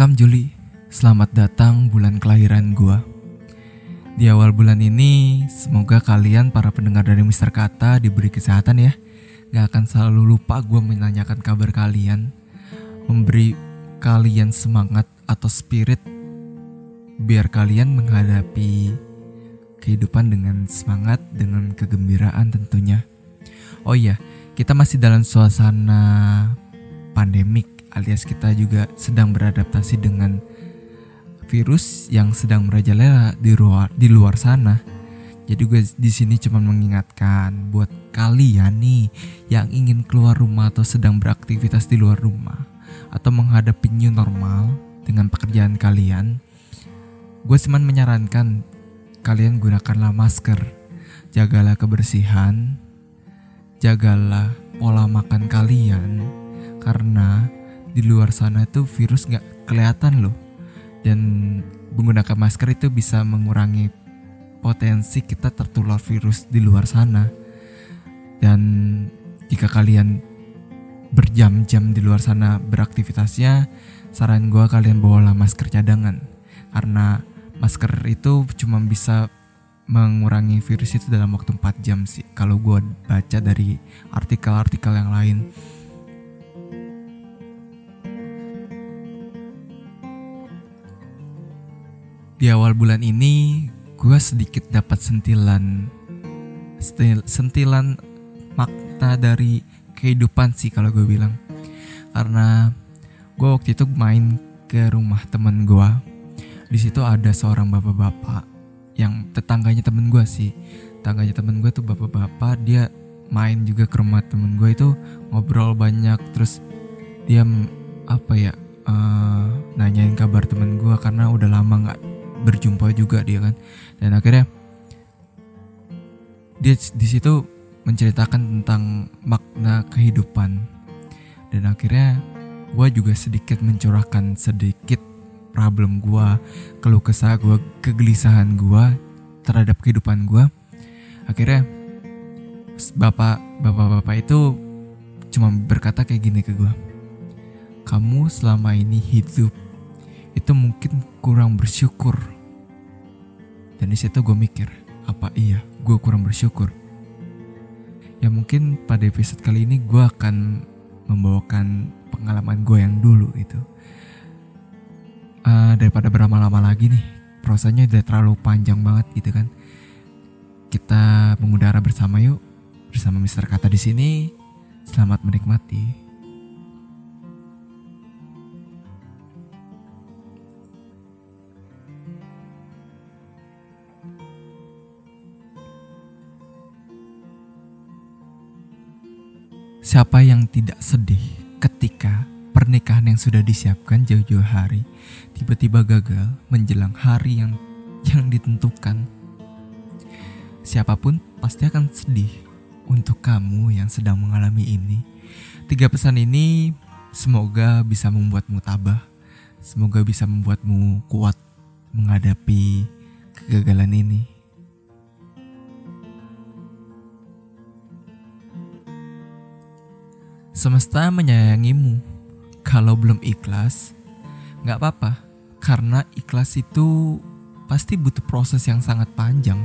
Welcome Juli, selamat datang bulan kelahiran gua. Di awal bulan ini, semoga kalian para pendengar dari Mister Kata diberi kesehatan ya. Gak akan selalu lupa gua menanyakan kabar kalian, memberi kalian semangat atau spirit biar kalian menghadapi kehidupan dengan semangat, dengan kegembiraan tentunya. Oh iya, kita masih dalam suasana pandemik alias kita juga sedang beradaptasi dengan virus yang sedang merajalela di luar di luar sana. Jadi gue di sini cuma mengingatkan buat kalian nih yang ingin keluar rumah atau sedang beraktivitas di luar rumah atau menghadapi new normal dengan pekerjaan kalian. Gue cuma menyarankan kalian gunakanlah masker, jagalah kebersihan, jagalah pola makan kalian karena di luar sana itu virus nggak kelihatan loh. Dan menggunakan masker itu bisa mengurangi potensi kita tertular virus di luar sana. Dan jika kalian berjam-jam di luar sana beraktivitasnya saran gue kalian bawalah masker cadangan. Karena masker itu cuma bisa mengurangi virus itu dalam waktu 4 jam sih kalau gue baca dari artikel-artikel yang lain Di awal bulan ini, gue sedikit dapat sentilan, sentilan makna dari kehidupan sih kalau gue bilang. Karena gue waktu itu main ke rumah temen gue. Di situ ada seorang bapak-bapak yang tetangganya temen gue sih. Tetangganya temen gue tuh bapak-bapak, dia main juga ke rumah temen gue itu ngobrol banyak terus dia apa ya uh, nanyain kabar temen gue karena udah lama nggak berjumpa juga dia kan. Dan akhirnya dia di situ menceritakan tentang makna kehidupan. Dan akhirnya gue juga sedikit mencurahkan sedikit problem gue keluh kesah gue kegelisahan gue terhadap kehidupan gue akhirnya bapak bapak bapak itu cuma berkata kayak gini ke gue kamu selama ini hidup itu mungkin kurang bersyukur. Dan di situ gue mikir, apa iya gue kurang bersyukur? Ya mungkin pada episode kali ini gue akan membawakan pengalaman gue yang dulu itu. Uh, daripada berlama-lama lagi nih, prosesnya udah terlalu panjang banget gitu kan. Kita mengudara bersama yuk, bersama Mister Kata di sini. Selamat menikmati. Siapa yang tidak sedih ketika pernikahan yang sudah disiapkan jauh-jauh hari tiba-tiba gagal menjelang hari yang yang ditentukan? Siapa pun pasti akan sedih untuk kamu yang sedang mengalami ini. Tiga pesan ini semoga bisa membuatmu tabah, semoga bisa membuatmu kuat menghadapi kegagalan ini. Semesta menyayangimu. Kalau belum ikhlas, nggak apa-apa. Karena ikhlas itu pasti butuh proses yang sangat panjang.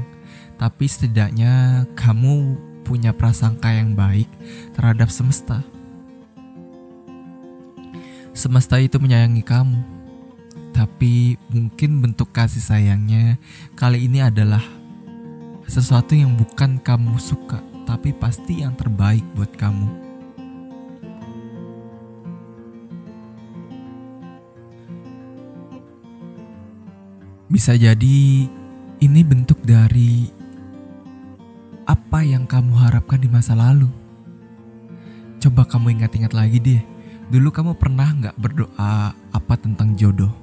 Tapi setidaknya kamu punya prasangka yang baik terhadap semesta. Semesta itu menyayangi kamu. Tapi mungkin bentuk kasih sayangnya kali ini adalah sesuatu yang bukan kamu suka, tapi pasti yang terbaik buat kamu. Bisa jadi ini bentuk dari apa yang kamu harapkan di masa lalu. Coba kamu ingat-ingat lagi deh. Dulu kamu pernah nggak berdoa apa tentang jodoh?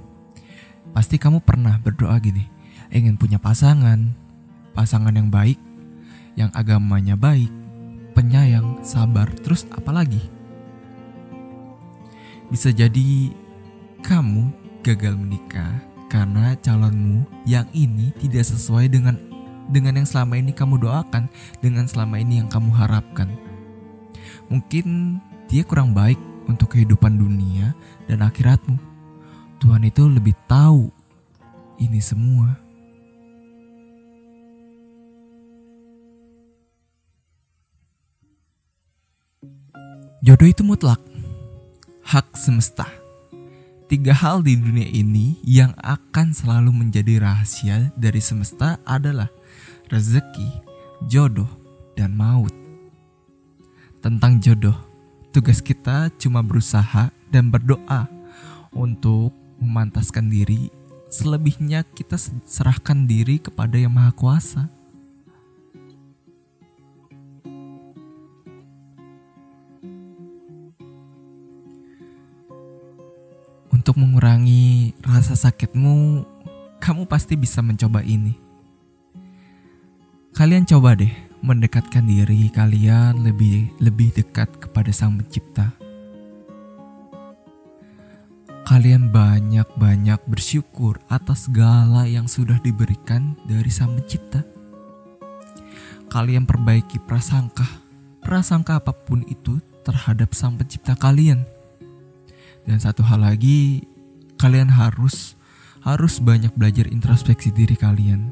Pasti kamu pernah berdoa gini, ingin punya pasangan, pasangan yang baik, yang agamanya baik, penyayang, sabar, terus apa lagi? Bisa jadi kamu gagal menikah karena calonmu yang ini tidak sesuai dengan dengan yang selama ini kamu doakan, dengan selama ini yang kamu harapkan. Mungkin dia kurang baik untuk kehidupan dunia dan akhiratmu. Tuhan itu lebih tahu ini semua. Jodoh itu mutlak, hak semesta. Tiga hal di dunia ini yang akan selalu menjadi rahasia dari semesta adalah rezeki, jodoh, dan maut. Tentang jodoh, tugas kita cuma berusaha dan berdoa untuk memantaskan diri. Selebihnya kita serahkan diri kepada Yang Maha Kuasa. Untuk mengurangi rasa sakitmu, kamu pasti bisa mencoba ini. Kalian coba deh mendekatkan diri kalian lebih lebih dekat kepada Sang Pencipta. Kalian banyak-banyak bersyukur atas segala yang sudah diberikan dari Sang Pencipta. Kalian perbaiki prasangka, prasangka apa pun itu terhadap Sang Pencipta kalian dan satu hal lagi, kalian harus harus banyak belajar introspeksi diri kalian.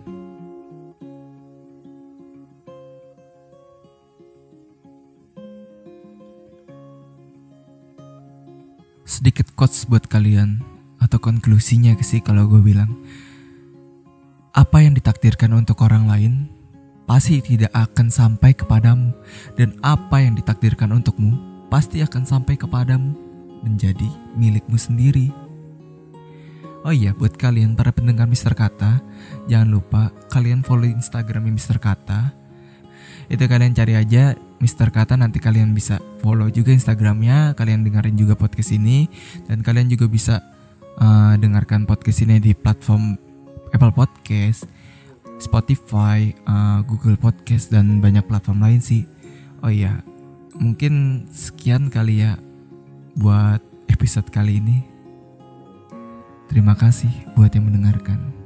Sedikit quotes buat kalian atau konklusinya sih kalau gue bilang. Apa yang ditakdirkan untuk orang lain pasti tidak akan sampai kepadamu. Dan apa yang ditakdirkan untukmu pasti akan sampai kepadamu menjadi milikmu sendiri. Oh iya, buat kalian para pendengar Mister Kata, jangan lupa kalian follow Instagram Mister Kata. Itu kalian cari aja Mister Kata nanti kalian bisa follow juga Instagramnya, kalian dengerin juga podcast ini dan kalian juga bisa uh, dengarkan podcast ini di platform Apple Podcast, Spotify, uh, Google Podcast dan banyak platform lain sih. Oh iya, mungkin sekian kali ya buat episode kali ini. Terima kasih buat yang mendengarkan.